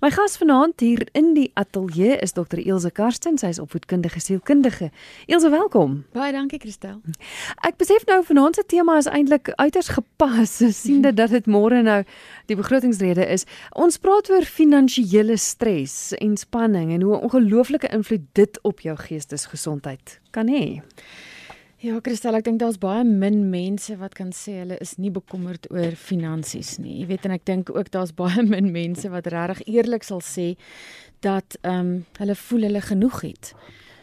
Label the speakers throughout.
Speaker 1: My gas vanaand hier in die ateljee is Dr. Elsje Karsten, sy is opvoedkundige sielkundige. Elsje, welkom.
Speaker 2: Baie dankie, Christel.
Speaker 1: Ek besef nou vanaand se tema is eintlik uiters gepas, siende dat dit môre nou die begrotingsrede is. Ons praat oor finansiële stres en spanning en hoe 'n ongelooflike invloed dit op jou geestesgesondheid kan hê.
Speaker 2: Ja, Christel, ek dink daar's baie min mense wat kan sê hulle is nie bekommerd oor finansies nie. Jy weet en ek dink ook daar's baie min mense wat regtig eerlik sal sê dat ehm um, hulle voel hulle genoeg het.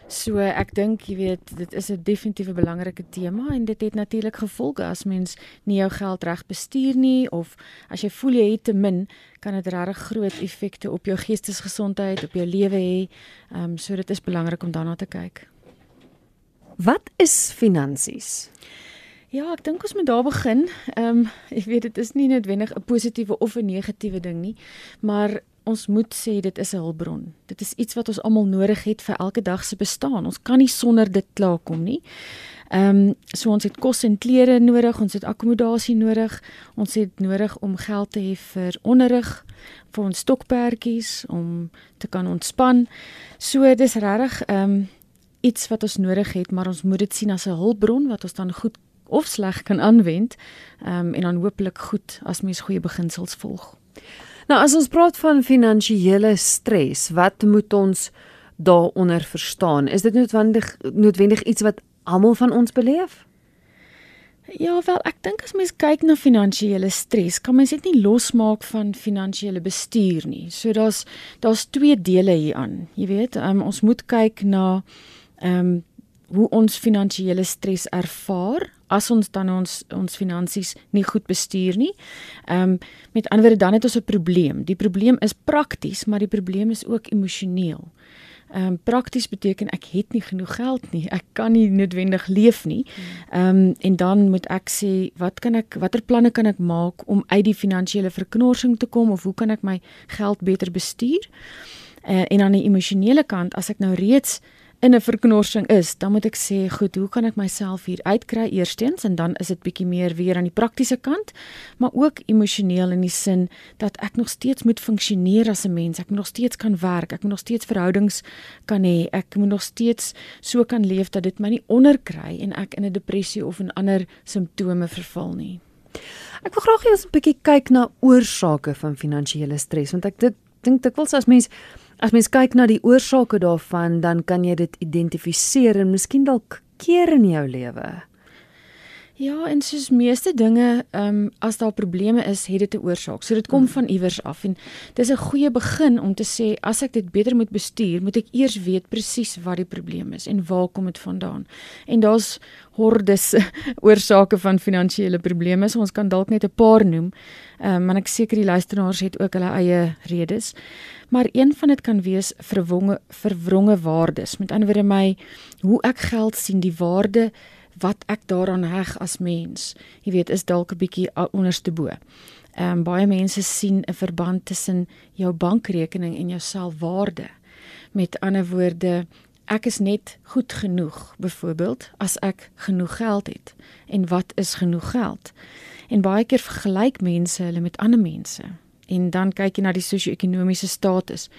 Speaker 2: So ek dink jy weet dit is 'n definitiewe belangrike tema en dit het natuurlik gevolge as mens nie jou geld reg bestuur nie of as jy voel jy het te min, kan dit regtig groot effekte op jou geestesgesondheid, op jou lewe hê. Ehm um, so dit is belangrik om daarna te kyk.
Speaker 1: Wat is finansies?
Speaker 2: Ja, ek dink ons moet daar begin. Ehm um, ek weet dit is nie noodwendig 'n positiewe of 'n negatiewe ding nie, maar ons moet sê dit is 'n hulpbron. Dit is iets wat ons almal nodig het vir elke dag se bestaan. Ons kan nie sonder dit klaarkom nie. Ehm um, so ons het kos en klere nodig, ons het akkommodasie nodig, ons het nodig om geld te hê vir onderrig, vir ons stokperdjies om te kan ontspan. So dis regtig ehm um, iets wat ons nodig het, maar ons moet dit sien as 'n hulpbron wat ons dan goed of sleg kan aanwend. Ehm um, en dan hopelik goed as mens goeie beginsels volg.
Speaker 1: Nou as ons praat van finansiële stres, wat moet ons daaronder verstaan? Is dit noodwendig noodwendig iets wat almal van ons beleef?
Speaker 2: Ja, wel, ek dink as mens kyk na finansiële stres, kan mens dit nie losmaak van finansiële bestuur nie. So daar's daar's twee dele hieraan. Jy weet, um, ons moet kyk na ehm um, hoe ons finansiële stres ervaar as ons dan ons ons finansies nie goed bestuur nie. Ehm um, met ander woorde dan het ons 'n probleem. Die probleem is prakties, maar die probleem is ook emosioneel. Ehm um, prakties beteken ek het nie genoeg geld nie. Ek kan nie noodwendig leef nie. Ehm um, en dan moet ek sê wat kan ek watter planne kan ek maak om uit die finansiële verknorsing te kom of hoe kan ek my geld beter bestuur? Uh, en aan die emosionele kant as ek nou reeds in 'n verknorsing is, dan moet ek sê, goed, hoe kan ek myself hier uitkry eerstens en dan is dit bietjie meer weer aan die praktiese kant, maar ook emosioneel in die sin dat ek nog steeds moet funksioneer as 'n mens. Ek moet nog steeds kan werk, ek moet nog steeds verhoudings kan hê. Ek moet nog steeds so kan leef dat dit my nie onderkry en ek in 'n depressie of in ander simptome verval nie.
Speaker 1: Ek wil graag hê ons 'n bietjie kyk na oorsake van finansiële stres want ek dit dink dikwels as mens As mens kyk na die oorsake daarvan, dan kan jy dit identifiseer en miskien dalk keer in jou lewe.
Speaker 2: Ja, en soos meeste dinge, ehm um, as daar probleme is, het dit 'n oorsaak. So dit kom hmm. van iewers af en dis 'n goeie begin om te sê as ek dit beter moet bestuur, moet ek eers weet presies wat die probleem is en waar kom dit vandaan. En daar's hordes oorsake van finansiële probleme. So ons kan dalk net 'n paar noem. Ehm um, en ek seker die luisteraars het ook hulle eie redes. Maar een van dit kan wees verwonge verwronge waardes. Met ander woorde my hoe ek geld sien, die waarde wat ek daaraan heg as mens. Jy weet, is dalk 'n bietjie onderste bo. Ehm um, baie mense sien 'n verband tussen jou bankrekening en jou selfwaarde. Met ander woorde, ek is net goed genoeg, byvoorbeeld, as ek genoeg geld het. En wat is genoeg geld? En baie keer vergelyk mense hulle met ander mense. En dan kyk jy na die sosio-ekonomiese status.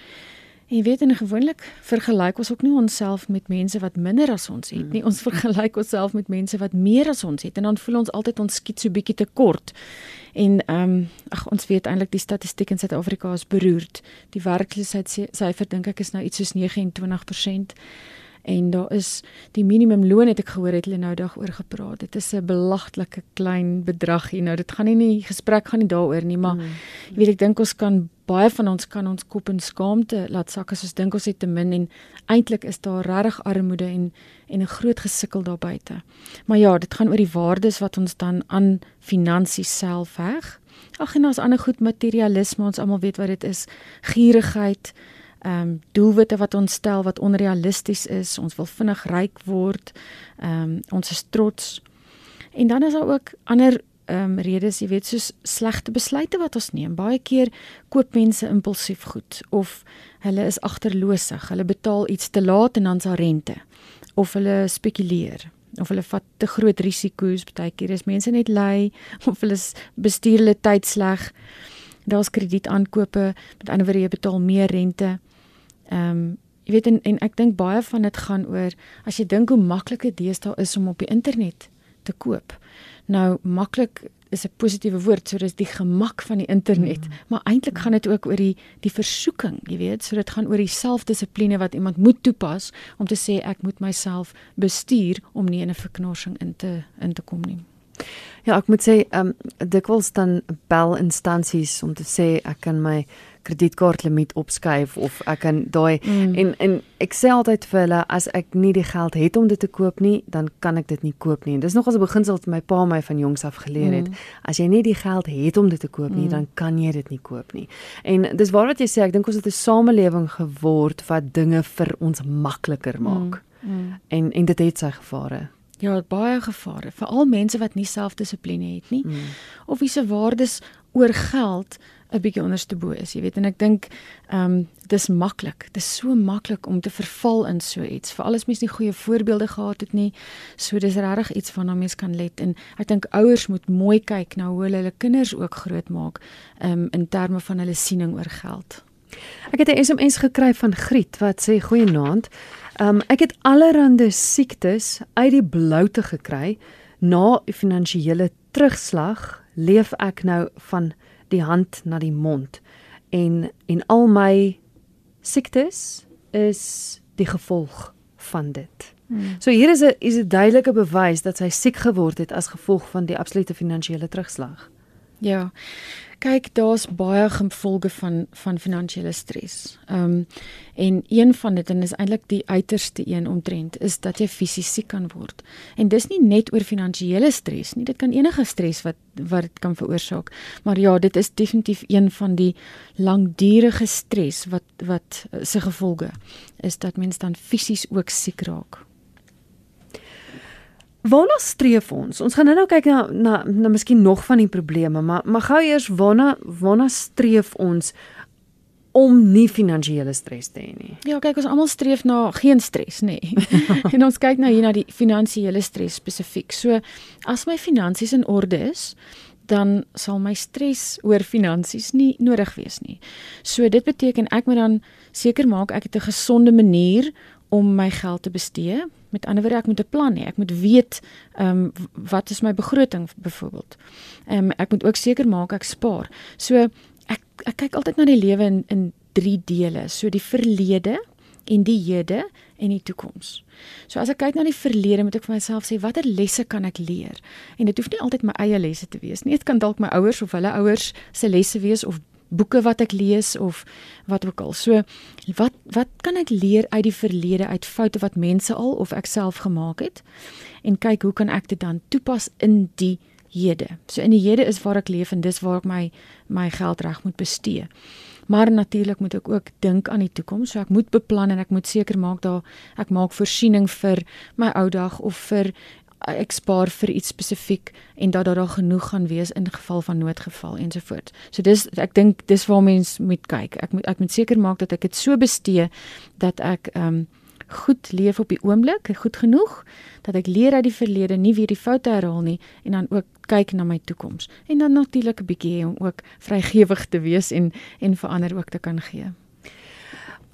Speaker 2: En jy weet en gewoonlik vergelyk ons ook nie onsself met mense wat minder as ons het nie. Ons vergelyk onsself met mense wat meer as ons het en dan voel ons altyd ons skiet so bietjie te kort. En ehm um, ag ons weet eintlik die statistiek in Suid-Afrika is beroerd. Die werkloosheidsyfer dink ek is nou iets soos 29% en daar is die minimumloon het ek gehoor het hulle nou dag oor gepraat. Dit is 'n belaglike klein bedrag hier. Nou dit gaan nie nie gesprek gaan nie daaroor nie, maar mm. weet ek dink ons kan baie van ons kan ons kop in skaamte laat sak as ons dink ons het te min en eintlik is daar regtig armoede en en 'n groot gesukkel daar buite. Maar ja, dit gaan oor die waardes wat ons dan aan finansies self heg. Ag en daar's ander goed materialisme, ons almal weet wat dit is. Gierigheid, ehm um, doelwitte wat ons stel wat onrealisties is. Ons wil vinnig ryk word. Ehm um, ons is trots. En dan is daar ook ander ehm um, redes, jy weet, soos slegte besluite wat ons neem. Baie keer koop mense impulsief goed of hulle is agterloosig. Hulle betaal iets te laat en dan se rente of hulle spekuleer of hulle vat te groot risiko's. Partykeer is mense net lui of hulle bestuur hulle tyd sleg. Daar's kredietaankope, met ander woorde jy betaal meer rente. Ehm um, jy weet en, en ek dink baie van dit gaan oor as jy dink hoe maklik dit deesdae is om op die internet te koop. Nou maklik is 'n positiewe woord, so dis die gemak van die internet, mm. maar eintlik gaan dit ook oor die die versoeking, jy weet, so dit gaan oor die selfdissipline wat iemand moet toepas om te sê ek moet myself bestuur om nie in 'n verknorsing in te in te kom nie.
Speaker 1: Ja, ek moet sê, ehm um, dikwels dan bel instansies om te sê ek kan my kredietkaartlimiet opskuif of ek kan daai mm. en en ek sê altyd vir hulle as ek nie die geld het om dit te koop nie, dan kan ek dit nie koop nie. En dis nog as 'n beginsel wat my pa my van jongs af geleer het. Mm. As jy nie die geld het om dit te koop nie, mm. dan kan jy dit nie koop nie. En dis waar wat jy sê, ek dink ons het 'n samelewing geword wat dinge vir ons makliker maak. Mm. Mm. En en dit het sy gevare.
Speaker 2: Ja, baie gevare, veral mense wat nie selfdissipline het nie mm. of wie se waardes oor geld 'n bietjie onderste bo is, jy weet en ek dink ehm um, dis maklik. Dis so maklik om te verval in so iets. Veral as mens nie goeie voorbeelde gehad het nie. So dis regtig iets waarna mens kan let en ek dink ouers moet mooi kyk na hoe hulle hulle kinders ook grootmaak ehm um, in terme van hulle siening oor geld.
Speaker 1: Ek het 'n SMS gekry van Griet wat sê goeienaand. Ehm um, ek het allerlei siektes uit die bloute gekry na finansiële terugslag. Leef ek nou van die hand na die mond en en al my siektes is die gevolg van dit. Hmm. So hier is 'n is 'n duidelike bewys dat sy siek geword het as gevolg van die absolute finansiële terugslag.
Speaker 2: Ja kyk daar's baie gevolge van van finansiële stres. Ehm um, en een van dit en is eintlik die uiterste een omtrent is dat jy fisies siek kan word. En dis nie net oor finansiële stres nie, dit kan enige stres wat wat dit kan veroorsaak. Maar ja, dit is definitief een van die langdurige stres wat wat se gevolge is dat mens dan fisies ook siek raak.
Speaker 1: Waarna streef ons? Ons gaan nou nou kyk na na na miskien nog van die probleme, maar maar gou eers waarna waarna streef ons om nie finansiële stres te hê nie.
Speaker 2: Ja, kyk ons almal streef na geen stres nê. en ons kyk nou hier na die finansiële stres spesifiek. So as my finansies in orde is, dan sal my stres oor finansies nie nodig wees nie. So dit beteken ek moet dan seker maak ek het 'n gesonde manier om my geld te bestee. Met ander woorde, ek moet 'n plan hê. Ek moet weet ehm um, wat is my begroting byvoorbeeld. Ehm um, ek moet ook seker maak ek spaar. So ek ek kyk altyd na die lewe in in drie dele. So die verlede en die hede en die toekoms. So as ek kyk na die verlede, moet ek vir myself sê watter lesse kan ek leer? En dit hoef nie altyd my eie lesse te wees nie. Dit kan dalk my ouers of hulle ouers se lesse wees of boeke wat ek lees of wat ook al. So wat wat kan ek leer uit die verlede uit foute wat mense al of ek self gemaak het en kyk hoe kan ek dit dan toepas in die hede. So in die hede is waar ek leef en dis waar ek my my geld reg moet bestee. Maar natuurlik moet ek ook dink aan die toekoms. So ek moet beplan en ek moet seker maak daar ek maak voorsiening vir my ou dag of vir ek spaar vir iets spesifiek en dat daar genoeg gaan wees in geval van noodgeval ensovoorts. So dis ek dink dis waar mens moet kyk. Ek moet ek moet seker maak dat ek dit so bestee dat ek ehm um, goed leef op die oomblik, goed genoeg dat ek leer uit die verlede, nie weer die foute herhaal nie en dan ook kyk na my toekoms. En dan natuurlik 'n bietjie om ook vrygewig te wees en en verander ook te kan gee.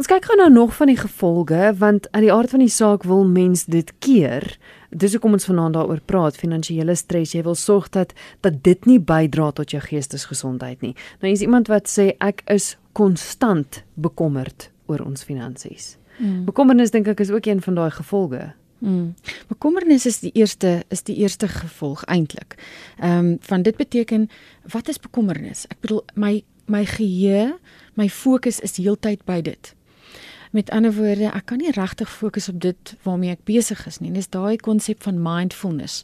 Speaker 1: Ons kyk gou nou nog van die gevolge want aan die aard van die saak wil mens dit keer. Dis hoekom ons vanaand daaroor praat, finansiële stres. Jy wil sorg dat dat dit nie bydra tot jou geestesgesondheid nie. Nou is iemand wat sê ek is konstant bekommerd oor ons finansies. Mm. Bekommernis dink ek is ook een van daai gevolge.
Speaker 2: Mm. Bekommernis is die eerste is die eerste gevolg eintlik. Ehm um, van dit beteken wat is bekommernis? Ek bedoel my my geheue, my fokus is heeltyd by dit. Met ander woorde, ek kan nie regtig fokus op dit waarmee ek besig is nie. Dis daai konsep van mindfulness.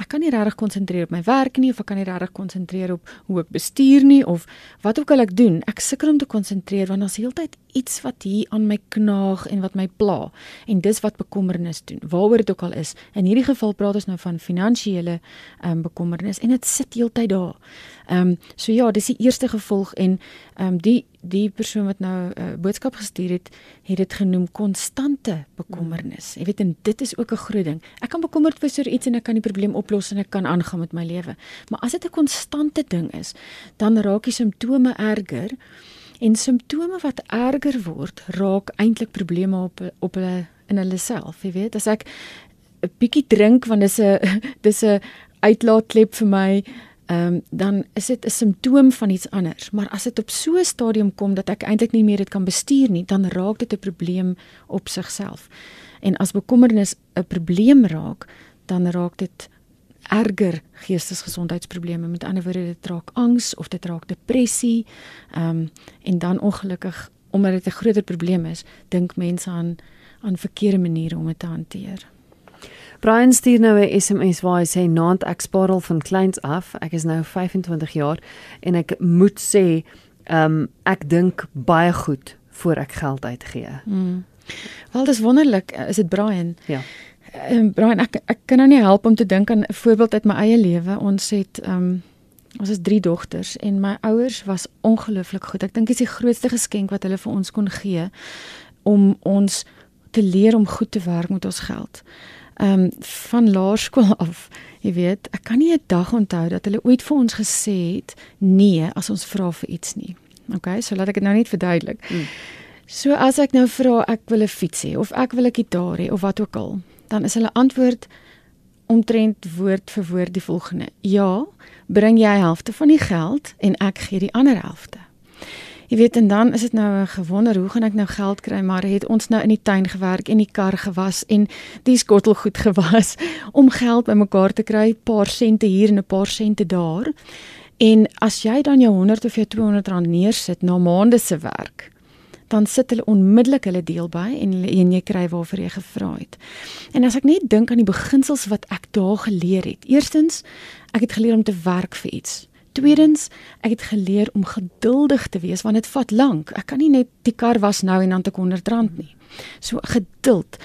Speaker 2: Ek kan nie regtig konsentreer op my werk nie of ek kan nie regtig konsentreer op hoe ek bestuur nie of wat ook al ek doen. Ek sukkel om te konsentreer want daar's heeltyd iets wat hier aan my knaag en wat my pla en dis wat bekommernis doen. Waaroor dit ook al is. In hierdie geval praat ons nou van finansiële ehm um, bekommernis en dit sit heeltyd daar. Ehm um, so ja, dis die eerste gevolg en ehm um, die die persoon wat nou 'n uh, boodskap gestuur het, het dit genoem konstante bekommernis. Jy weet en dit is ook 'n groot ding. Ek kan bekommerd wees oor iets en ek kan die probleem oplos en ek kan aangaan met my lewe. Maar as dit 'n konstante ding is, dan raak die simptome erger en simptome wat erger word, raak eintlik probleme op op hulle in hulle self, jy weet. As ek 'n bietjie drink want dis 'n dis 'n uitlaatklep vir my ehm um, dan is dit 'n simptoom van iets anders. Maar as dit op so 'n stadium kom dat ek eintlik nie meer dit kan bestuur nie, dan raak dit 'n probleem op sigself. En as bekommernis 'n probleem raak, dan raak dit erger geestesgesondheidsprobleme. Met ander woorde, dit raak angs of dit raak depressie. Ehm um, en dan ongelukkig omdat dit 'n groter probleem is, dink mense aan aan verkeerde maniere om dit te hanteer.
Speaker 1: Brian stuur nou 'n SMS waar hy sê naand ek spaar al van kleins af. Ek is nou 25 jaar en ek moet sê, ehm um, ek dink baie goed voor ek geld uitgee.
Speaker 2: Mm. Wel dis wonderlik, is dit Brian?
Speaker 1: Ja.
Speaker 2: Ehm Brian, ek ek kan nou nie help om te dink aan 'n voorbeeld uit my eie lewe. Ons het ehm um, ons is drie dogters en my ouers was ongelooflik goed. Ek dink dit is die grootste geskenk wat hulle vir ons kon gee om ons te leer om goed te werk met ons geld ehm um, van laerskool af. Jy weet, ek kan nie 'n dag onthou dat hulle ooit vir ons gesê het nee as ons vra vir iets nie. OK, so laat ek dit nou net verduidelik. Mm. So as ek nou vra ek wil 'n fiets hê of ek wil 'n gitaar hê of wat ook al, dan is hulle antwoord omtrent woord vir woord die volgende: Ja, bring jy helfte van die geld en ek gee die ander helfte. Jy weet en dan is dit nou 'n gewonder hoe gaan ek nou geld kry maar het ons nou in die tuin gewerk en die kar gewas en die skottel goed gewas om geld bymekaar te kry, paar sente hier en 'n paar sente daar. En as jy dan jou 100 of jou 200 rand neersit na maande se werk, dan sit hulle onmiddellik hulle deel by en en jy kry waarvoor jy gevra het. En as ek net dink aan die beginsels wat ek daar geleer het. Eerstens, ek het geleer om te werk vir iets. Tweedens, ek het geleer om geduldig te wees want dit vat lank. Ek kan nie net die kar was nou en dan te 100 rand nie. So geduld.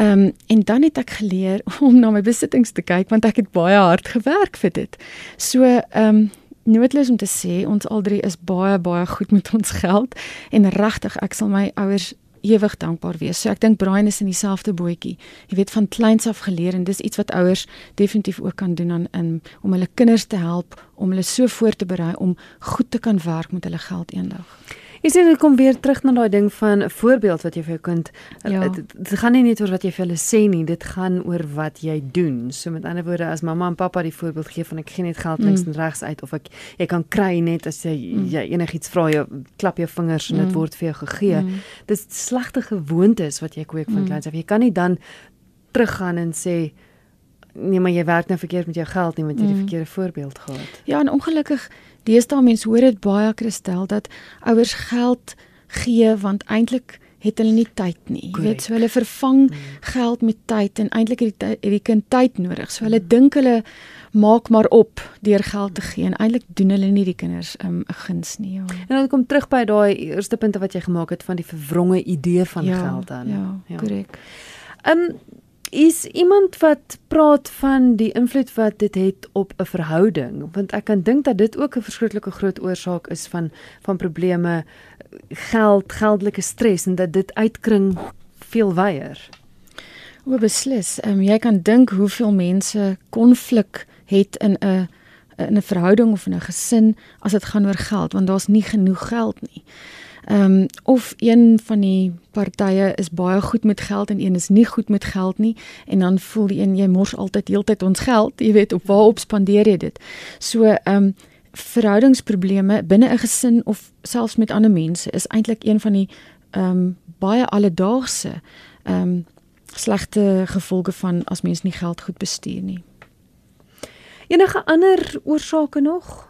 Speaker 2: Ehm um, en dan het ek geleer om na my besittings te kyk want ek het baie hard gewerk vir dit. So ehm um, noodloos om te sê ons al drie is baie baie goed met ons geld en regtig ek sal my ouers ewig dankbaar wees. So ek dink Brian is in dieselfde bootjie. Jy weet van kleins af geleer en dis iets wat ouers definitief ook kan doen aan in om hulle kinders te help om hulle so voor te berei om goed te kan werk met hulle geld eendag.
Speaker 1: Jy sien dit kom weer terug na daai ding van 'n voorbeeld wat jy vir jou kind ja. dit gaan nie net oor wat jy vir hulle sê nie, dit gaan oor wat jy doen. So met ander woorde as mamma en pappa die voorbeeld gee van ek gee net geld links mm. en regs uit of ek jy kan kry net as jy mm. jy enigiets vra jy klap jou vingers en dit mm. word vir jou gegee. Mm. Dis slegte gewoontes wat jy kweek van mm. kleins af. Jy kan nie dan teruggaan en sê nee maar jy werk nou verkeerd met jou geld nie want jy het die mm. verkeerde voorbeeld gehad.
Speaker 2: Ja, en ongelukkig Deesdae mense hoor dit baie Christel dat ouers geld gee want eintlik het hulle nie tyd nie. Jy weet, so hulle vervang mm. geld met tyd en eintlik het die, het die kind tyd nodig. So hulle mm. dink hulle maak maar op deur geld te gee en eintlik doen hulle nie die kinders um, 'n um, guns nie. Ja.
Speaker 1: En dan kom terug by daai eerste punte wat jy gemaak het van die verwronge idee van
Speaker 2: ja,
Speaker 1: geld dan.
Speaker 2: Ja, korrek.
Speaker 1: Ja. Ehm um, is iemand wat praat van die invloed wat dit het op 'n verhouding want ek kan dink dat dit ook 'n verskriklike groot oorsaak is van van probleme geld geldelike stres en dat dit uitkring veel wyer.
Speaker 2: O beslis, um, jy kan dink hoeveel mense konflik het in 'n in 'n verhouding of in 'n gesin as dit gaan oor geld want daar's nie genoeg geld nie. Ehm um, of een van die partye is baie goed met geld en een is nie goed met geld nie en dan voel die een jy mors altyd heeltyd ons geld, jy weet op waarop spandeer jy dit. So ehm um, verhoudingsprobleme binne 'n gesin of selfs met ander mense is eintlik een van die ehm um, baie alledaagse ehm um, slegte gevolge van as mens nie geld goed bestuur nie.
Speaker 1: Enige ander oorsake nog?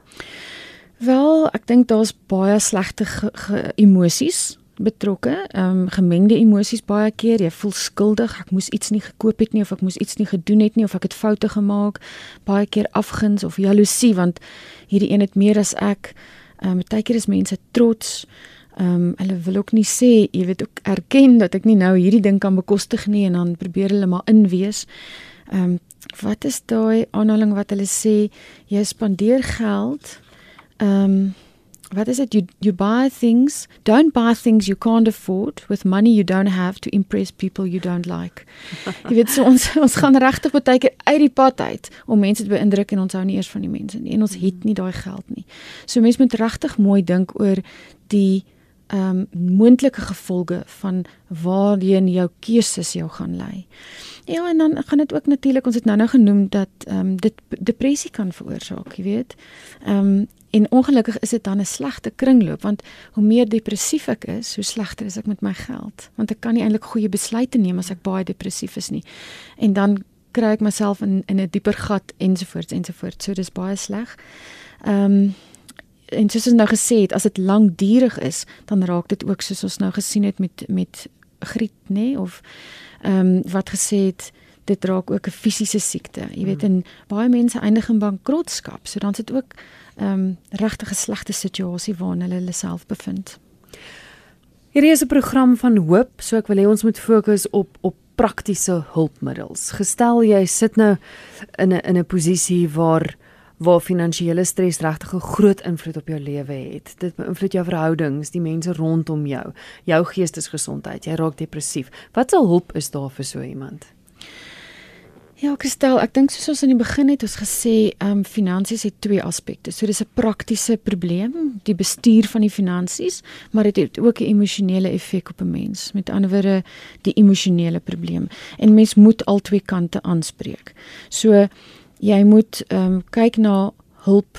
Speaker 2: Wel, ek dink daar's baie slegte emosies betrokke, ehm um, gemengde emosies baie keer. Jy voel skuldig, ek moes iets nie gekoop het nie of ek moes iets nie gedoen het nie of ek het foute gemaak. Baie keer afguns of jaloesie want hierdie een het meer as ek. Ehm um, baie keer is mense trots. Ehm um, hulle wil ook nie sê, jy weet ook erken dat ek nie nou hierdie ding kan bekostig nie en dan probeer hulle maar inwees. Ehm um, wat is daai aanhaling wat hulle sê jy spandeer geld um, what is it? You you buy things. Don't buy things you can't afford. With money you don't have to impress people you don't like. Jy weet so ons ons gaan regtig baie keer uit die pad uit om mense te beïndruk en ons hou nie eers van die mense nie. En ons het nie daai geld nie. So mense moet regtig mooi dink oor die ehm um, moontlike gevolge van waarheen jou keuses jou gaan lei. Ja, en dan gaan dit ook natuurlik ons het nou nou genoem dat ehm um, dit depressie kan veroorsaak, jy weet. Ehm um, en ongelukkig is dit dan 'n slegte kringloop want hoe meer depressief ek is, hoe slegter is ek met my geld, want ek kan nie eintlik goeie besluite neem as ek baie depressief is nie. En dan kry ek myself in in 'n dieper gat ensovoorts ensovoorts. So dis baie sleg. Ehm um, en soos ons nou gesê het, as dit lankdurig is, dan raak dit ook soos ons nou gesien het met met griep, nê, nee? of ehm um, wat gesê het dit raak ook 'n fisiese siekte. Jy weet en baie mense eindig in bankrotskap. So dan sit ook ehm um, regtig 'n slegte situasie waarin hulle hulle self bevind.
Speaker 1: Hierdie is 'n program van hoop, so ek wil hê ons moet fokus op op praktiese hulpmiddels. Gestel jy sit nou in 'n in 'n posisie waar waar finansiële stres regtig 'n groot invloed op jou lewe het. Dit beïnvloed jou verhoudings, die mense rondom jou, jou geestesgesondheid. Jy raak depressief. Wat se hulp is daar vir so iemand?
Speaker 2: Ja, Kristel, ek dink soos ons aan die begin het ons gesê, ehm um, finansies het twee aspekte. So dis 'n praktiese probleem, die bestuur van die finansies, maar dit het ook 'n emosionele effek op 'n mens. Met ander woorde, die emosionele probleem. En mens moet al twee kante aanspreek. So jy moet ehm um, kyk na hulp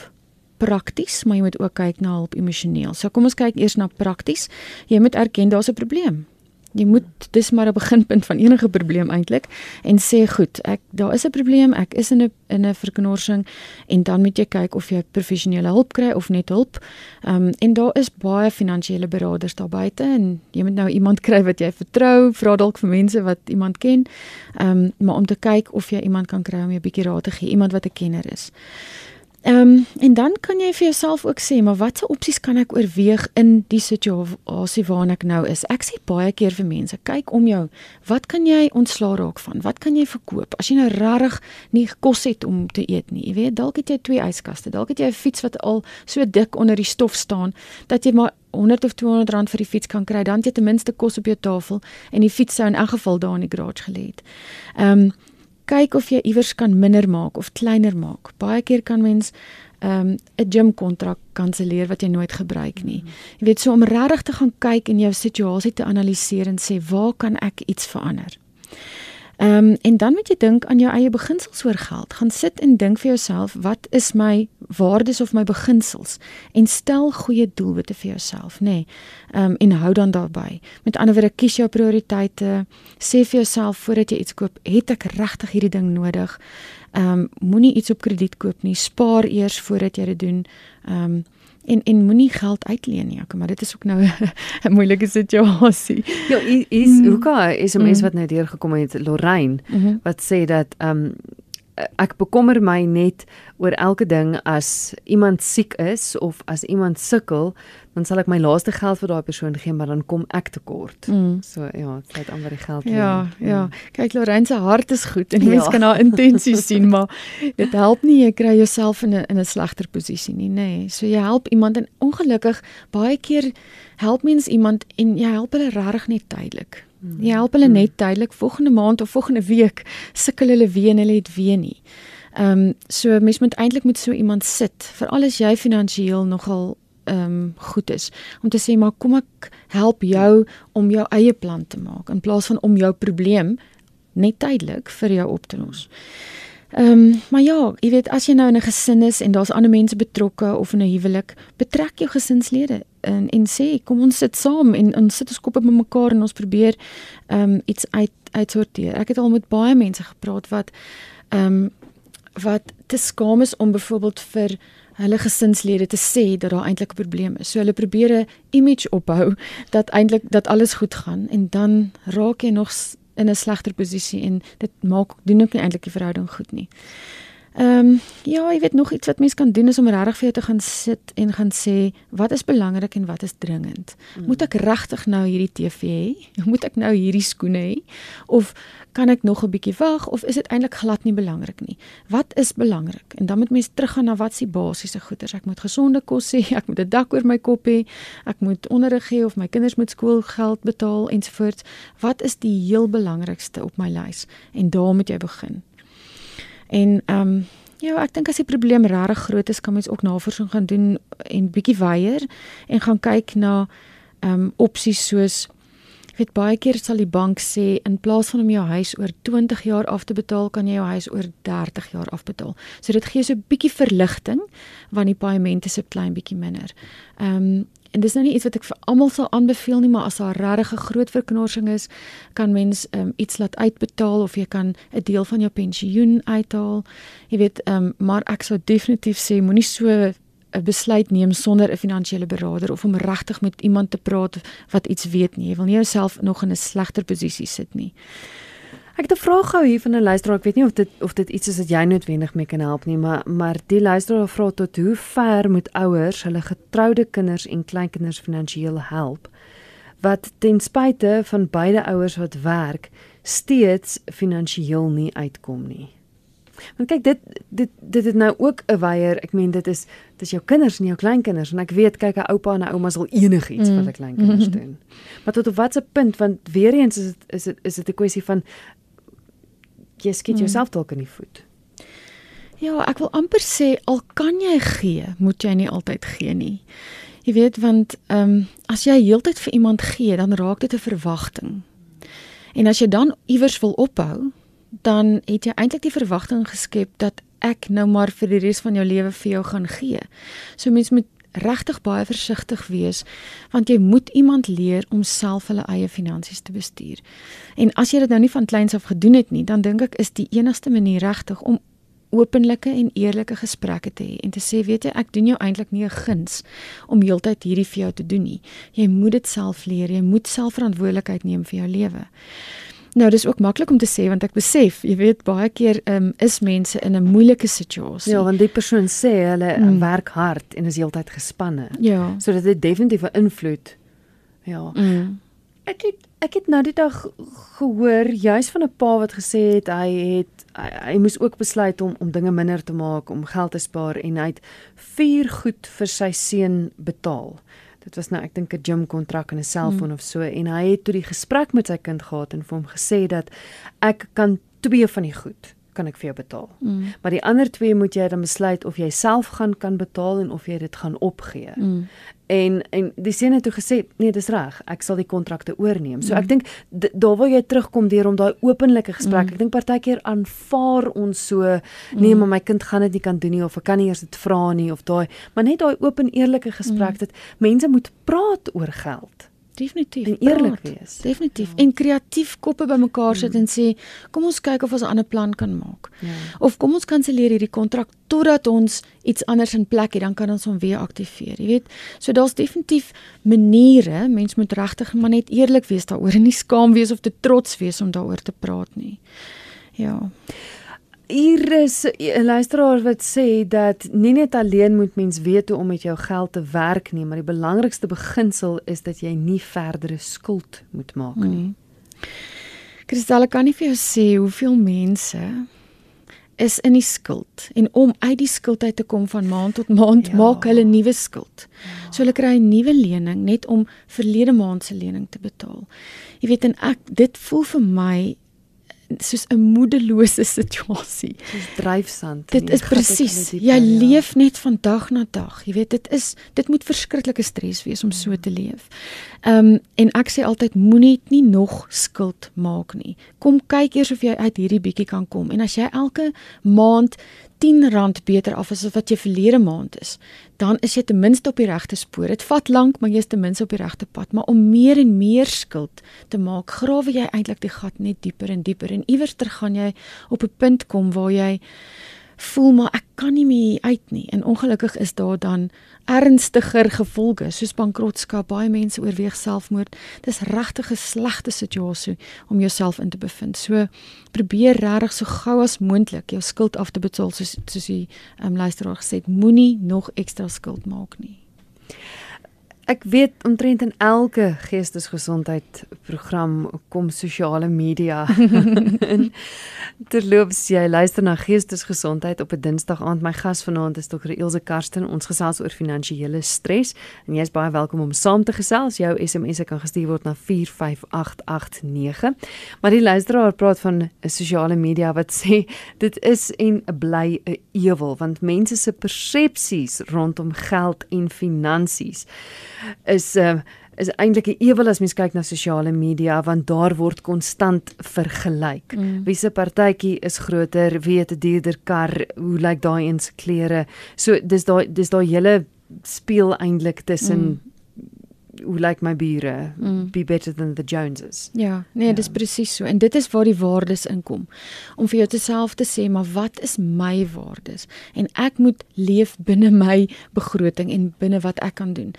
Speaker 2: prakties, maar jy moet ook kyk na hulp emosioneel. So kom ons kyk eers na prakties. Jy moet erken daar's 'n probleem. Jy moet dis maar 'n beginpunt van enige probleem eintlik en sê goed, ek daar is 'n probleem, ek is in 'n in 'n verknorsing en dan moet jy kyk of jy professionele hulp kry of net hulp. Ehm um, en daar is baie finansiële beraders daar buite en jy moet nou iemand kry wat jy vertrou, vra dalk vir mense wat iemand ken. Ehm um, maar om te kyk of jy iemand kan kry om jou 'n bietjie raad te gee, iemand wat 'n kenner is. Ehm um, en dan kan jy vir jouself ook sê, maar watse opsies kan ek oorweeg in die situasie waarin ek nou is? Ek sê baie keer vir mense, kyk om jou. Wat kan jy ontslaa raak van? Wat kan jy verkoop? As jy nou regtig nie kos het om te eet nie. Jy weet, dalk het jy twee yskaste, dalk het jy 'n fiets wat al so dik onder die stof staan dat jy maar 100 of 200 rand vir die fiets kan kry. Dan het jy ten minste kos op jou tafel en die fiets sou in elk geval daar in die garage gelê het. Ehm um, kyk of jy iewers kan minder maak of kleiner maak. Baie keer kan mens ehm, 'n um, gym kontrak kanselleer wat jy nooit gebruik nie. Jy weet so om regtig te gaan kyk en jou situasie te analiseer en sê waar kan ek iets verander? Ehm um, en dan moet jy dink aan jou eie beginsels oor geld. Gaan sit en dink vir jouself, wat is my waardes of my beginsels? En stel goeie doelwitte vir jouself, nê. Nee. Ehm um, en hou dan daarby. Met ander woorde, kies jou prioriteite. Sê vir jouself voordat jy iets koop, het ek regtig hierdie ding nodig? Ehm um, moenie iets op krediet koop nie. Spaar eers voordat jy dit doen. Ehm um, en en moenie geld uitleen nie, maar dit is ook nou 'n moeilike situasie.
Speaker 1: Ja, is mm. Hoeka is 'n mens mm. wat nou deurgekom het, Lorraine, mm -hmm. wat sê dat ehm um, ek bekommer my net oor elke ding as iemand siek is of as iemand sukkel, dan sal ek my laaste geld vir daai persoon gee, maar dan kom ek tekort. Mm. So ja, dit het amper die geld.
Speaker 2: Ja, ja. Mm. Kyk Lorraine se hart is goed en mense ja. kan haar intensies sien, maar dit help nie jy kry jouself in 'n in 'n slegter posisie nie, nê. Nee. So jy help iemand en ongelukkig baie keer help mens iemand en jy help hulle regtig net tydelik. Jy help hulle net tydelik volgende maand of volgende week sukkel hulle weer en hulle het weer nie. Ehm um, so mens moet eintlik met so iemand sit, veral as jy finansiëel nogal ehm um, goed is om te sê maar kom ek help jou om jou eie plan te maak in plaas van om jou probleem net tydelik vir jou op te los. Ehm um, maar ja, jy weet as jy nou in 'n gesin is en daar's ander mense betrokke of in 'n huwelik, betrek jou gesinslede en en sê kom ons sit saam en ons sit ons koppe bymekaar en ons probeer ehm um, iets uit uitsorteer. Ek het al met baie mense gepraat wat ehm um, wat te skaam is om byvoorbeeld vir hulle gesinslede te sê dat daar eintlik 'n probleem is. So hulle probeer 'n image opbou dat eintlik dat alles goed gaan en dan raak jy nog in 'n slegter posisie en dit maak doen ook nie eintlik die verhouding goed nie. Ehm um, ja, jy weet nog iets wat mens kan doen is om regtig vir jou te gaan sit en gaan sê wat is belangrik en wat is dringend. Mm. Moet ek regtig nou hierdie TV hê? Moet ek nou hierdie skoene hê? Of kan ek nog 'n bietjie wag of is dit eintlik glad nie belangrik nie? Wat is belangrik? En dan moet mens teruggaan na wat se basiese goederes. Ek moet gesonde kos hê, ek moet 'n dak oor my kop hê, ek moet onderrig hê of my kinders moet skoolgeld betaal ensovoorts. Wat is die heel belangrikste op my lys? En daar moet jy begin. En ehm um, ja, ek dink as die probleem regtig groot is, kan mens ook navorsing gaan doen en bietjie weier en gaan kyk na ehm um, opsies soos ek weet baie keer sal die bank sê in plaas van om jou huis oor 20 jaar af te betaal, kan jy jou huis oor 30 jaar afbetaal. So dit gee so 'n bietjie verligting want die paemente se klein bietjie minder. Ehm um, En dis nou nie iets wat ek vir almal sal aanbeveel nie, maar as daar regtig 'n groot verknorsing is, kan mens um, iets laat uitbetaal of jy kan 'n deel van jou pensioen uithaal. Jy weet, um, maar ek sou definitief sê moenie so 'n besluit neem sonder 'n finansiële beraader of om regtig met iemand te praat wat iets weet nie. Jy wil nie jouself nog in 'n slegter posisie sit nie.
Speaker 1: Ek het 'n vraag gehou hier van 'n luisteraar. Ek weet nie of dit of dit iets is wat jy noodwendig mee kan help nie, maar maar die luisteraar vra tot hoe ver moet ouers hulle getroude kinders en kleinkinders finansiëel help wat ten spyte van beide ouers wat werk steeds finansiëel nie uitkom nie. Want kyk dit dit dit het nou ook 'n weier. Ek meen dit is dis jou kinders en jou kleinkinders en ek weet kyk 'n oupa en 'n ouma sal enigiets mm. vir hulle kleinkinders doen. Maar tot op watter punt want weer eens is dit is dit is dit 'n kwessie van jy skiet hmm. jouself dalk in die voet.
Speaker 2: Ja, ek wil amper sê al kan jy gee, moet jy nie altyd gee nie. Jy weet want ehm um, as jy heeltyd vir iemand gee, dan raak dit 'n verwagting. En as jy dan iewers wil ophou, dan het jy eintlik die verwagting geskep dat ek nou maar vir die res van jou lewe vir jou gaan gee. So mens moet regtig baie versigtig wees want jy moet iemand leer om self hulle eie finansies te bestuur. En as jy dit nou nie van kleins af gedoen het nie, dan dink ek is die enigste manier regtig om openlike en eerlike gesprekke te hê en te sê weet jy ek doen jou eintlik nie 'n guns om heeltyd hierdie vir jou te doen nie. Jy moet dit self leer, jy moet self verantwoordelikheid neem vir jou lewe. Nou dis ook maklik om te sê want ek besef, jy weet baie keer um, is mense in 'n moeilike situasie.
Speaker 1: Ja, want die persoon sê hulle mm. werk hard en is heeltyd gespanne.
Speaker 2: Ja.
Speaker 1: So dit het definitief 'n invloed. Ja. Mm. Ek het ek het nou die dag gehoor juis van 'n pa wat gesê het hy het hy, hy moes ook besluit om om dinge minder te maak om geld te spaar en hy het vier goed vir sy seun betaal dit was nou ek dink 'n gym kontrak en 'n selfoon mm. of so en hy het toe die gesprek met sy kind gehad en vir hom gesê dat ek kan twee van die goed kan ek vir jou betaal. Mm. Maar die ander twee moet jy dan besluit of jy self gaan kan betaal en of jy dit gaan opgee. Mm. En en die seun het toe gesê, nee, dis reg, ek sal die kontrakte oorneem. So mm. ek dink daar wil jy terugkom deur om daai openlike gesprek. Mm. Ek dink partykeer aanvaar ons so, nee, mm. maar my kind gaan dit nie kan doen nie of ek kan nie eers dit vra nie of daai, maar net daai open eerlike gesprek mm. dat mense moet praat oor geld.
Speaker 2: Definitief.
Speaker 1: En eerlik wees.
Speaker 2: Definitief. Ja. En kreatief koppe bymekaar sit mm. en sê, kom ons kyk of ons 'n ander plan kan maak. Ja. Of kom ons kanselleer hierdie kontrak totdat ons iets anders in plek het, dan kan ons hom weer aktiveer. Jy weet, so daar's definitief maniere. Mens moet regtig maar net eerlik wees daaroor en nie skaam wees of te trots wees om daaroor te praat nie. Ja
Speaker 1: hier is 'n luisteraar wat sê dat nie net alleen moet mens weet hoe om met jou geld te werk nie, maar die belangrikste beginsel is dat jy nie verdere skuld moet maak nie. Hmm.
Speaker 2: Kristal kan nie vir jou sê hoeveel mense is in die skuld en om uit die skuld uit te kom van maand tot maand ja. maak hulle nuwe skuld. Ja. So hulle kry 'n nuwe lening net om verlede maand se lening te betaal. Jy weet en ek dit voel vir my soos 'n moedelose situasie.
Speaker 1: Soos dryfsand.
Speaker 2: Dit is presies. Jy ja. leef net van dag na dag. Jy weet dit is dit moet verskriklike stres wees om so te leef. Ehm um, en ek sê altyd moenie nie nog skuld maak nie. Kom kyk eers of jy uit hierdie bietjie kan kom. En as jy elke maand R10 beter af as wat jy verlede maand is, dan is jy ten minste op die regte spoor. Dit vat lank, maar jy is ten minste op die regte pad. Maar om meer en meer skuld te maak, grawe jy eintlik die gat net dieper en dieper en iewers ter gaan jy op 'n punt kom waar jy voel maar ek kan nie meer uit nie. En ongelukkig is daar dan ernstiger gevolge soos bankrotskap baie mense oorweeg selfmoord. Dis regtig 'n slegte situasie om jouself in te bevind. So probeer regtig so gou as moontlik jou skuld af te betaal soos soos die um, luisteraar gesê het. Moenie nog ekstra skuld maak nie
Speaker 1: Ek weet omtrent in elke geestesgesondheid program kom sosiale media in. Terloops, jy luister na Geestesgesondheid op 'n Dinsdag aand. My gas vanaand is Dr. Elsje Karsten. Ons gesels oor finansiële stres en jy is baie welkom om saam te gesels. Jou SMS'e kan gestuur word na 45889. Maar die luisteraar praat van 'n sosiale media wat sê dit is en bly 'n ewel want mense se persepsies rondom geld en finansies is uh, is eintlik 'n ewel as mens kyk na sosiale media want daar word konstant vergelyk. Mm. Wie se partytjie is groter, wie het 'n duurder kar, hoe lyk daai eens klere. So dis daai dis daai hele speel eintlik tussen mm hoe lyk like my bure mm. be better than the joneses.
Speaker 2: Ja nee ja. dis presies so. En dit is waar die waardes inkom. Om vir jou te self te sê maar wat is my waardes? En ek moet leef binne my begroting en binne wat ek kan doen.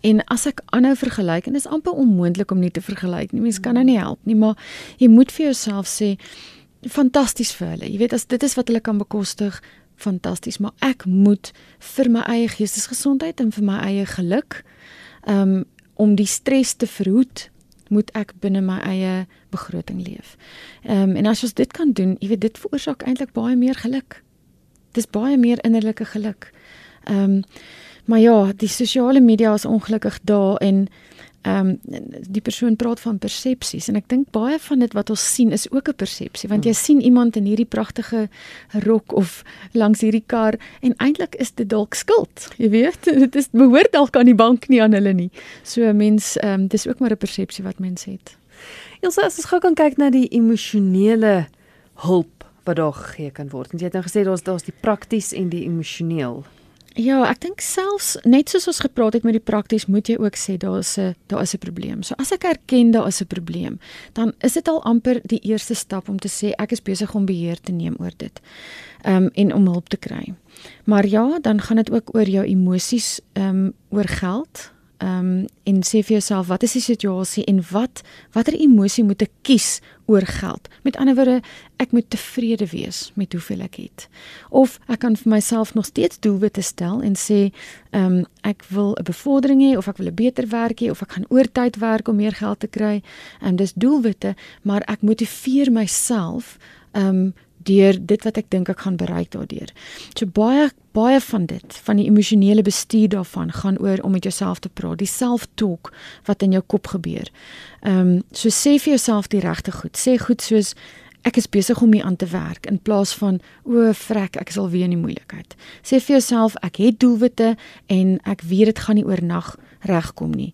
Speaker 2: En as ek aanhou vergelyk en dit is amper onmoontlik om nie te vergelyk nie mens kan nou nie help nie maar jy moet vir jouself sê fantasties vir hulle. Jy weet as dit is wat hulle kan bekostig fantasties. Maar ek moet vir my eie geestesgesondheid en vir my eie geluk ehm um, om die stres te verhoed, moet ek binne my eie begroting leef. Ehm um, en as ons dit kan doen, jy weet dit veroorsaak eintlik baie meer geluk. Dis baie meer innerlike geluk. Ehm um, maar ja, die sosiale media is ongelukkig daar en ehm um, die persoon praat van persepsies en ek dink baie van dit wat ons sien is ook 'n persepsie want jy hmm. sien iemand in hierdie pragtige rok of langs hierdie kar en eintlik is dit dalk skuld jy weet? Dit is behoort dalk aan die bank nie aan hulle nie. So mens ehm um, dis ook maar 'n persepsie wat mens het.
Speaker 1: Elsa as ons gou kan kyk na die emosionele hulp wat daar gegee kan word. En jy het nou gesê daar's daar's die prakties en die emosioneel
Speaker 2: Ja, ek dink selfs net soos ons gepraat het met die prakties, moet jy ook sê daar is 'n daar is 'n probleem. So as ek erken daar is 'n probleem, dan is dit al amper die eerste stap om te sê ek is besig om beheer te neem oor dit. Ehm um, en om hulp te kry. Maar ja, dan gaan dit ook oor jou emosies, ehm um, oor geld, um, en sê vir jouself wat is die situasie en wat watter emosie moet ek kies oor geld. Met ander woorde, ek moet tevrede wees met hoeveel ek het. Of ek kan vir myself nog steeds doelwitte stel en sê, ehm um, ek wil 'n bevordering hê of ek wil 'n beter werk hê of ek gaan oortyd werk om meer geld te kry. En dis doelwitte, maar ek motiveer myself ehm um, deur dit wat ek dink ek gaan bereik daardeur. So baie baie van dit, van die emosionele bestuur daarvan gaan oor om met jouself te praat, die self-talk wat in jou kop gebeur. Ehm um, so sê vir jouself die regte goed. Sê goed soos ek is besig om hier aan te werk in plaas van o, frek, ek is al weer in die moeilikheid. Sê vir jouself ek het doelwitte en ek weet dit gaan nie oornag regkom nie.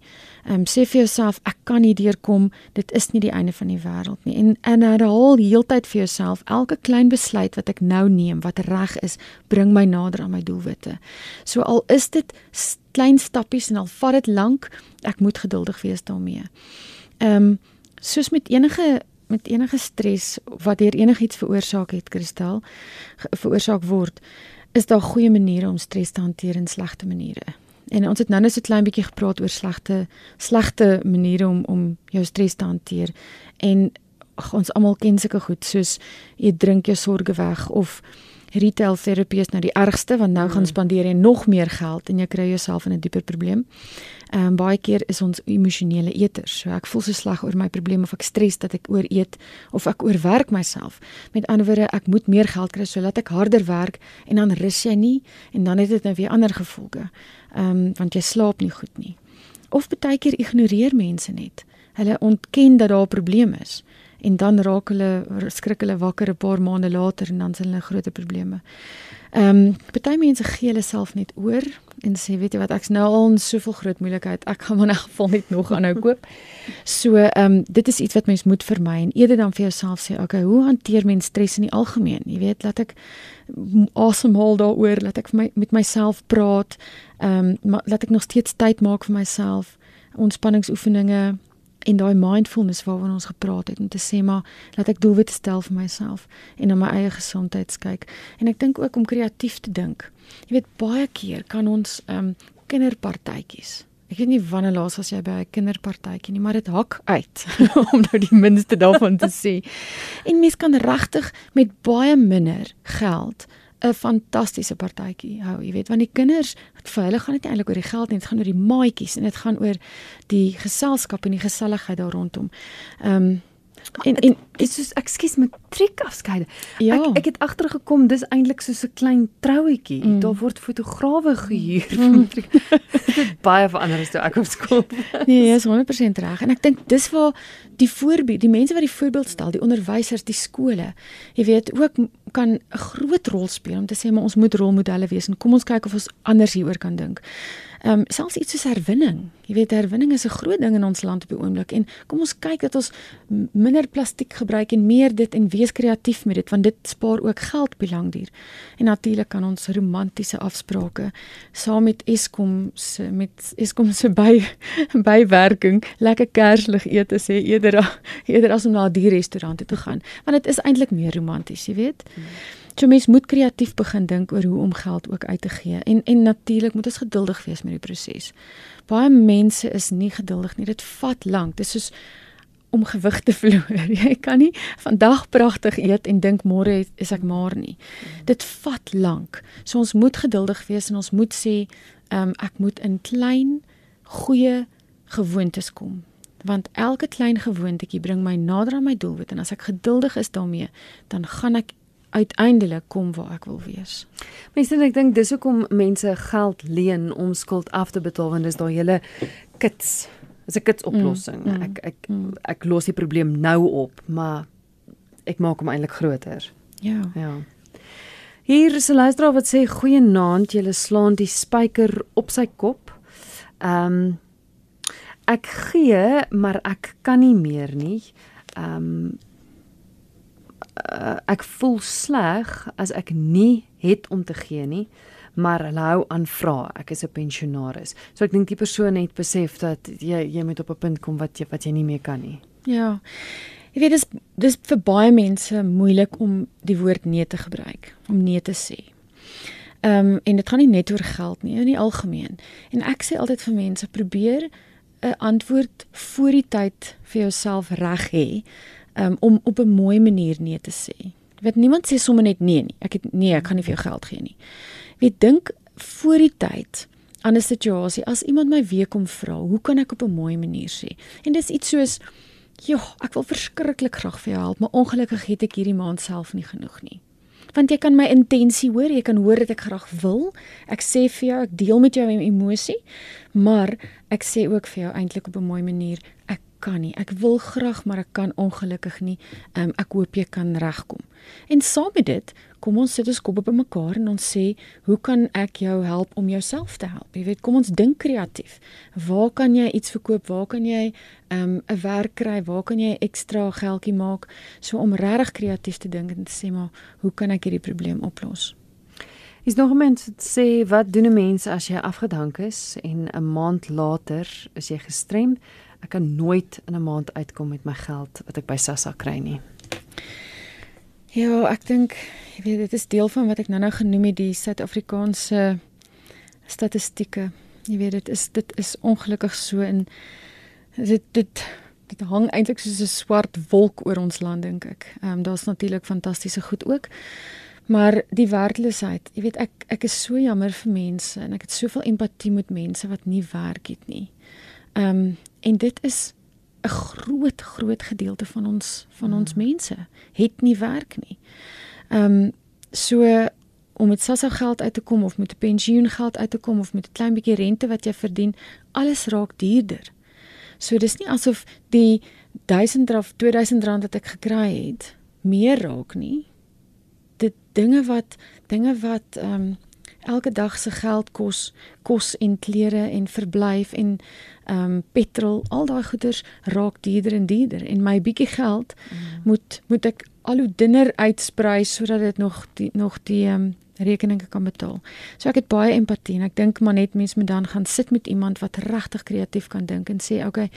Speaker 2: Um, sê vir jouself ek kan nie deurkom, dit is nie die einde van die wêreld nie. En en herhaal heeltyd vir jouself elke klein besluit wat ek nou neem wat reg is, bring my nader aan my doelwitte. So al is dit klein stappies en al vat dit lank, ek moet geduldig wees daarmee. Ehm um, soos met enige met enige stres wat deur enigiets veroorsaak het, Kristal, veroorsaak word, is daar goeie maniere om stres te hanteer en slegte maniere. En ons het nou net so klein bietjie gepraat oor slegte slegte maniere om om jou stres te hanteer. En ach, ons almal ken sulke goed soos jy drink jou sorges weg of retail terapie is nou die ergste want nou mm. gaan spandeer jy nog meer geld en jy kry jouself in 'n dieper probleem. Ehm um, baie keer is ons emosionele eters. So ek voel so sleg oor my probleme of ek stres dat ek ooreet of ek oorwerk myself. Met ander woorde, ek moet meer geld kry sodat ek harder werk en dan rus jy nie en dan het dit nou weer ander gevolge. Ehm um, want jy slaap nie goed nie. Of baie keer ignoreer mense net. Hulle ontken dat daar 'n probleem is en dan raak hulle skrik hulle wakker 'n paar maande later en dan sien hulle groot probleme. Ehm um, baie mense gee hulle self net oor en sê weet jy wat ek's nou al in soveel groot moeilikheid ek gaan maar in geval net nog aanhou koop. So ehm um, dit is iets wat mens moet vermy en eerder dan vir jouself sê okay hoe hanteer mens stres in die algemeen? Jy weet laat ek asemhaal daaroor, laat ek my, met myself praat. Ehm um, laat ek nog steeds tyd maak vir myself. Ontspanningsoefeninge en daai mindfulness waarvan ons gepraat het om te sê maar laat ek doelwitte stel vir myself en na my eie gesondheid kyk. En ek dink ook om kreatief te dink. Jy weet baie keer kan ons ehm um, kinderpartytjies Ek weet nie wanneer laas was jy by 'n kinderpartytjie nie, maar dit hak uit om nou die minste daarvan te sê. En mens kan regtig met baie minder geld 'n fantastiese partytjie hou. Jy weet, want die kinders, vir hulle gaan dit nie eintlik oor die geld nie, dit gaan oor die maatjies en dit gaan oor die geselskap en die geselligheid daar rondom. Ehm um,
Speaker 1: En en dis soos ekskuus matriek afskeide. Ja. Ek ek het agtergekom dis eintlik soos 'n klein trouetjie. Mm. Daar word fotograwe gehuur mm. vir matriek. baie verander as toe ek op skool.
Speaker 2: nee, jy is 100% reg. En ek dink dis waar die voorbeeld, die mense wat die voorbeeld stel, die onderwysers, die skole, jy weet, ook kan 'n groot rol speel om te sê maar ons moet rolmodelle wees en kom ons kyk of ons anders hieroor kan dink. Ehm um, selfs iets soos herwinning. Jy weet herwinning is 'n groot ding in ons land op die oomblik en kom ons kyk dat ons minder plastiek gebruik en meer dit en wees kreatief met dit want dit spaar ook geld op die lang duur. En natuurlik kan ons romantiese afsprake saam met Eskom se met Eskom se by bywerking lekker kerslig ete sê eerder eerder as om na 'n dierrestaurant te gaan want dit is eintlik meer romanties, jy weet. Hmm. So mens moet kreatief begin dink oor hoe om geld ook uit te gee en en natuurlik moet ons geduldig wees met die proses. Baie mense is nie geduldig nie. Dit vat lank. Dit is soos om gewig te verloor. Jy kan nie vandag pragtig eet en dink môre is ek maar nie. Dit vat lank. So ons moet geduldig wees en ons moet sê, ehm um, ek moet in klein goeie gewoontes kom want elke klein gewoontetjie bring my nader aan my doelwit en as ek geduldig is daarmee dan gaan ek uiteindelik kom waar ek wil wees.
Speaker 1: Mense en ek dink dis hoekom mense geld leen om skuld af te betaal want dis daai hele kits. Dis 'n kits oplossing. Mm, mm, ek ek mm. ek los die probleem nou op, maar ek maak hom eintlik groter.
Speaker 2: Ja.
Speaker 1: Ja. Hier is 'n luisteraar wat sê goeienaand, jy slaan die spyker op sy kop. Ehm um, ek gee, maar ek kan nie meer nie. Ehm um, uh, ek voel sleg as ek nie het om te gee nie maar hulle hou aan vra ek is 'n pensionaris. So ek dink die persoon het besef dat jy jy moet op 'n punt kom wat jy wat jy nie meer kan nie.
Speaker 2: Ja. Ek weet dis dis vir baie mense moeilik om die woord nee te gebruik om nee te sê. Ehm um, en dit gaan nie net oor geld nie in die algemeen. En ek sê altyd vir mense probeer 'n antwoord voor die tyd vir jouself reg hê um, om op 'n mooi manier nee te sê. Wat niemand sê sommer net nee nie. Ek het nee, ek gaan nie vir jou geld gee nie. Wie dink voor die tyd aan 'n situasie as iemand my weer kom vra, hoe kan ek op 'n mooi manier sê? En dis iets soos joh, ek wil verskriklik graag vir jou help, maar ongelukkig het ek hierdie maand self nie genoeg nie. Want jy kan my intensie hoor, jy kan hoor dat ek graag wil. Ek sê vir jou, ek deel met jou 'n emosie, maar ek sê ook vir jou eintlik op 'n mooi manier, ek kan nie. Ek wil graag, maar ek kan ongelukkig nie. Um, ek hoop jy kan regkom. En saam met dit, kom ons sit ons kop op mekaar en ons sê, hoe kan ek jou help om jouself te help? Jy weet, kom ons dink kreatief. Waar kan jy iets verkoop? Waar kan jy ehm, 'n um, werk kry? Waar kan jy ekstra geldjie maak? So om regtig kreatief te dink en te sê, maar hoe kan ek hierdie probleem oplos?
Speaker 1: Is nog 'n mens wat sê wat doen 'n mens as jy afgedank is en 'n maand later is jy gestremd? Ek kan nooit in 'n maand uitkom met my geld wat ek by Sassa kry nie.
Speaker 2: Ja, ek dink jy weet dit is deel van wat ek nou-nou genoem het die Suid-Afrikaanse statistieke. Jy weet dit is dit is ongelukkig so in dit dit dit hang eintlik soos 'n swart wolk oor ons land dink ek. Ehm um, daar's natuurlik fantastiese goed ook. Maar die werkloosheid, jy weet ek ek is so jammer vir mense en ek het soveel empatie met mense wat nie werk het nie. Ehm um, en dit is 'n groot groot gedeelte van ons van ons mm. mense het nie werk nie. Ehm um, so om met SASSA geld uit te kom of met 'n pensioengeld uit te kom of met 'n klein bietjie rente wat jy verdien, alles raak duurder. So dis nie asof die 1000 of 2000 rand wat ek gekry het meer raak nie. Dit dinge wat dinge wat ehm um, elke dag se geld kos, kos en klere en verblyf en ehm um, petrol, al daai goeders raak duurder en duurder en my bietjie geld mm. moet moet ek al hoe dinner uitsprei sodat dit nog die nog die ehm um, rekeninge kan betaal. So ek het baie empatie en ek dink maar net mense moet dan gaan sit met iemand wat regtig kreatief kan dink en sê, "Oké, okay,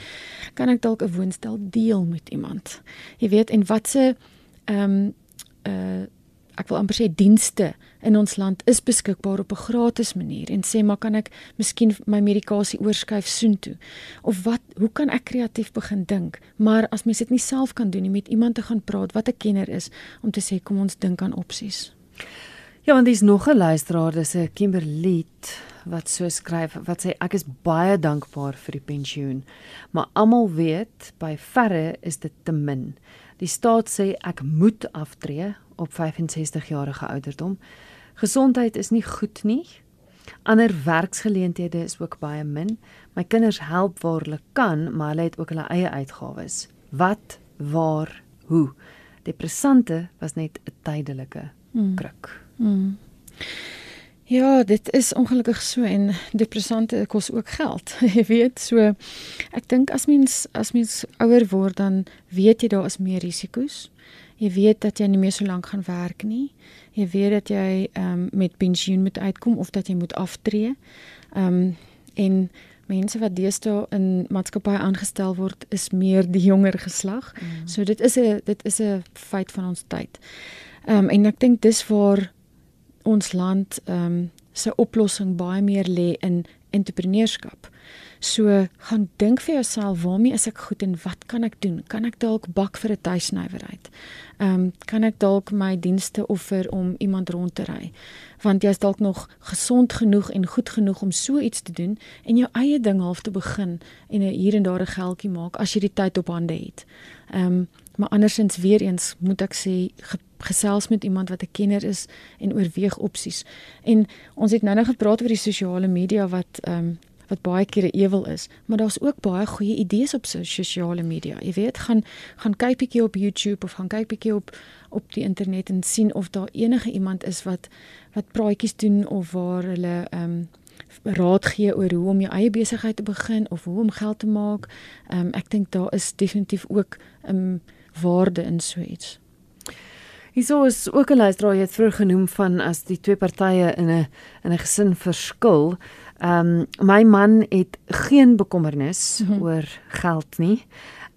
Speaker 2: kan ek dalk 'n woonstel deel met iemand?" Jy weet, en wat se ehm um, uh ek wil amper sê dienste in ons land is beskikbaar op 'n gratis manier en sê maar kan ek miskien my medikasie oorskuif soontoe? Of wat hoe kan ek kreatief begin dink? Maar as mens dit nie self kan doen nie met iemand te gaan praat wat 'n kenner is om te sê kom ons dink aan opsies.
Speaker 1: Ja want dis nog 'n luisteraar dis 'n Kimberley wat so skryf wat sê ek is baie dankbaar vir die pensioen maar almal weet by verre is dit te min. Die staat sê ek moet aftree op 65 jarige ouderdom. Gesondheid is nie goed nie. Ander werksgeleenthede is ook baie min. My kinders help waar hulle kan, maar hulle het ook hulle eie uitgawes. Wat, waar, hoe? Depressante was net 'n tydelike hmm. kruk. Mm. Mm.
Speaker 2: Ja, dit is ongelukkig so en depressante kos ook geld. Jy weet, so ek dink as mens as mens ouer word dan weet jy daar is meer risiko's. Jy weet dat jy nie meer so lank gaan werk nie. Jy weet dat jy ehm um, met pensioen moet uitkom of dat jy moet aftree. Ehm um, en mense wat deesdae in maatskappye aangestel word is meer die jonger geslag. Mm. So dit is 'n dit is 'n feit van ons tyd. Ehm um, en ek dink dis waar ons land ehm um, se oplossing baie meer lê in entrepreneurskap. So gaan dink vir jouself, waarmee is ek goed en wat kan ek doen? Kan ek dalk bak vir 'n tuisnywerheid? Ehm um, kan ek dalk my dienste offer om iemand rond te ry? Want jy is dalk nog gesond genoeg en goed genoeg om so iets te doen en jou eie ding half te begin en 'n hier en daar 'n geldjie maak as jy die tyd op hande het. Ehm um, maar andersins weer eens moet ek sê gesels met iemand wat 'n kenner is en oorweeg opsies. En ons het nou-nou gepraat oor die sosiale media wat ehm um, wat baie keer 'n ewel is, maar daar's ook baie goeie idees op sosiale media. Jy weet, gaan gaan kyk bietjie op YouTube of gaan kyk bietjie op op die internet en sien of daar enige iemand is wat wat praatjies doen of waar hulle ehm um, raad gee oor hoe om jou eie besigheid te begin of hoe om geld te maak. Ehm um, ek dink daar is definitief ook 'n um, ehm, waarde in so iets.
Speaker 1: Hierso is ook 'n luisteraar het vroeër genoem van as die twee partye in 'n in 'n gesin verskil. Ehm um, my man het geen bekommernis mm -hmm. oor geld nie.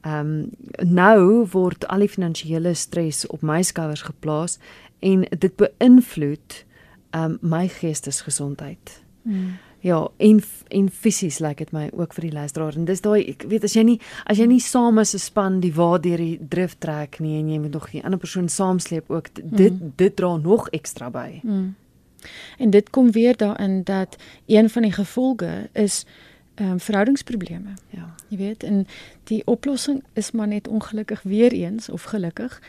Speaker 1: Ehm um, nou word al die finansiële stres op my skouers geplaas en dit beïnvloed ehm um, my geestesgesondheid. Mm. Ja, en en fisies lyk like dit my ook vir die luisteraar. En dis daai ek weet as jy nie as jy nie saam as 'n span die waar deur die drif trek nie en jy moet nog 'n ander persoon saamsleep ook dit mm. dit dra nog ekstra by. Mm.
Speaker 2: En dit kom weer daarin dat een van die gevolge is ehm um, verhoudingsprobleme. Ja. Jy weet, en die oplossing is maar net ongelukkig weer eens of gelukkig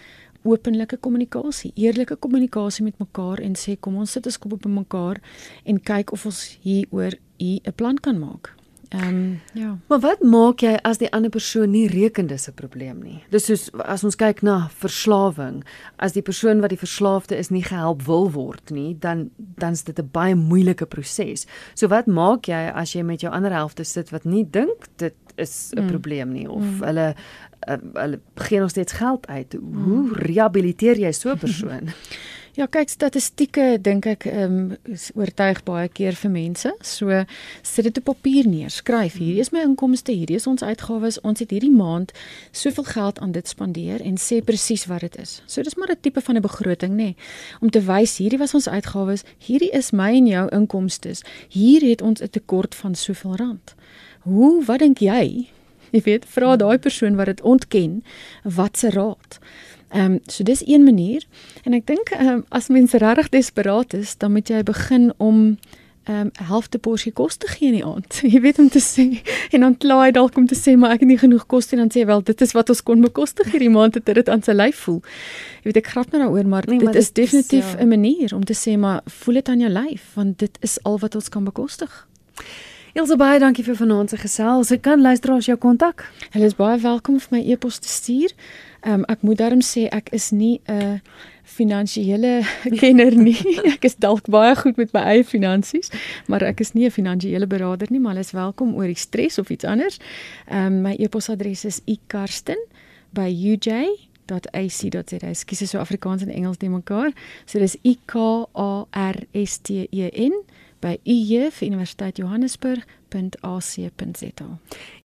Speaker 2: openlike kommunikasie, eerlike kommunikasie met mekaar en sê kom ons sit ons kop op mekaar en kyk of ons hieroor 'n plan kan maak. Ehm um, ja.
Speaker 1: Maar wat maak jy as die ander persoon nie reken dis 'n probleem nie? Dis soos as ons kyk na verslawing, as die persoon wat die verslaafde is nie gehelp wil word nie, dan dan is dit 'n baie moeilike proses. So wat maak jy as jy met jou ander helfte sit wat nie dink dit is 'n mm. probleem nie of mm. hulle uh, hulle gee nog steeds geld uit. Hoe mm. rehabiliteer jy so 'n persoon?
Speaker 2: Ja, kyk statistieke dink ek ehm um, oortuig baie keer vir mense. So sit dit op papier neer, skryf hierdie is my inkomste, hierdie is ons uitgawes. Ons het hierdie maand soveel geld aan dit spandeer en sê presies wat dit is. So dis maar 'n tipe van 'n begroting, nê, nee, om te wys hierdie was ons uitgawes, hierdie is my en jou inkomste. Hier het ons 'n tekort van soveel rand. Hoe, wat dink jy? Jy weet, vra daai persoon wat dit ontken, wat se raad. Ehm um, so dis een manier en ek dink ehm um, as mense regtig desperaat is, dan moet jy begin om ehm um, helfte porsie kos te gee in die aand. Jy weet om te sê en dan klaai dalk om te sê maar ek het nie genoeg kos nie dan sê wel dit is wat ons kon bekostig hierdie maand het dit aan sy lyf voel. Jy weet ek grap nou daaroor maar, nee, maar dit is definitief 'n ja. manier om te sê maar voel dit aan jou lyf want dit is al wat ons kan bekostig.
Speaker 1: Ilse baie dankie vir vanaand se gesels. Ek kan luisteraars jou kontak.
Speaker 2: Hulle is baie welkom vir my e-pos te stuur. Ehm um, ek moet daarom sê ek is nie 'n finansiële kenner nie. Ek is dalk baie goed met my eie finansies, maar ek is nie 'n finansiële beraader nie, maar hulle is welkom oor die stres of iets anders. Ehm um, my e-posadres is ikarsten by uj .ac.za. Ekskuus, so Afrikaans en Engels te mekaar. So dis I K A R S T E N by UJ vir Universiteit Johannesburg.ac.za.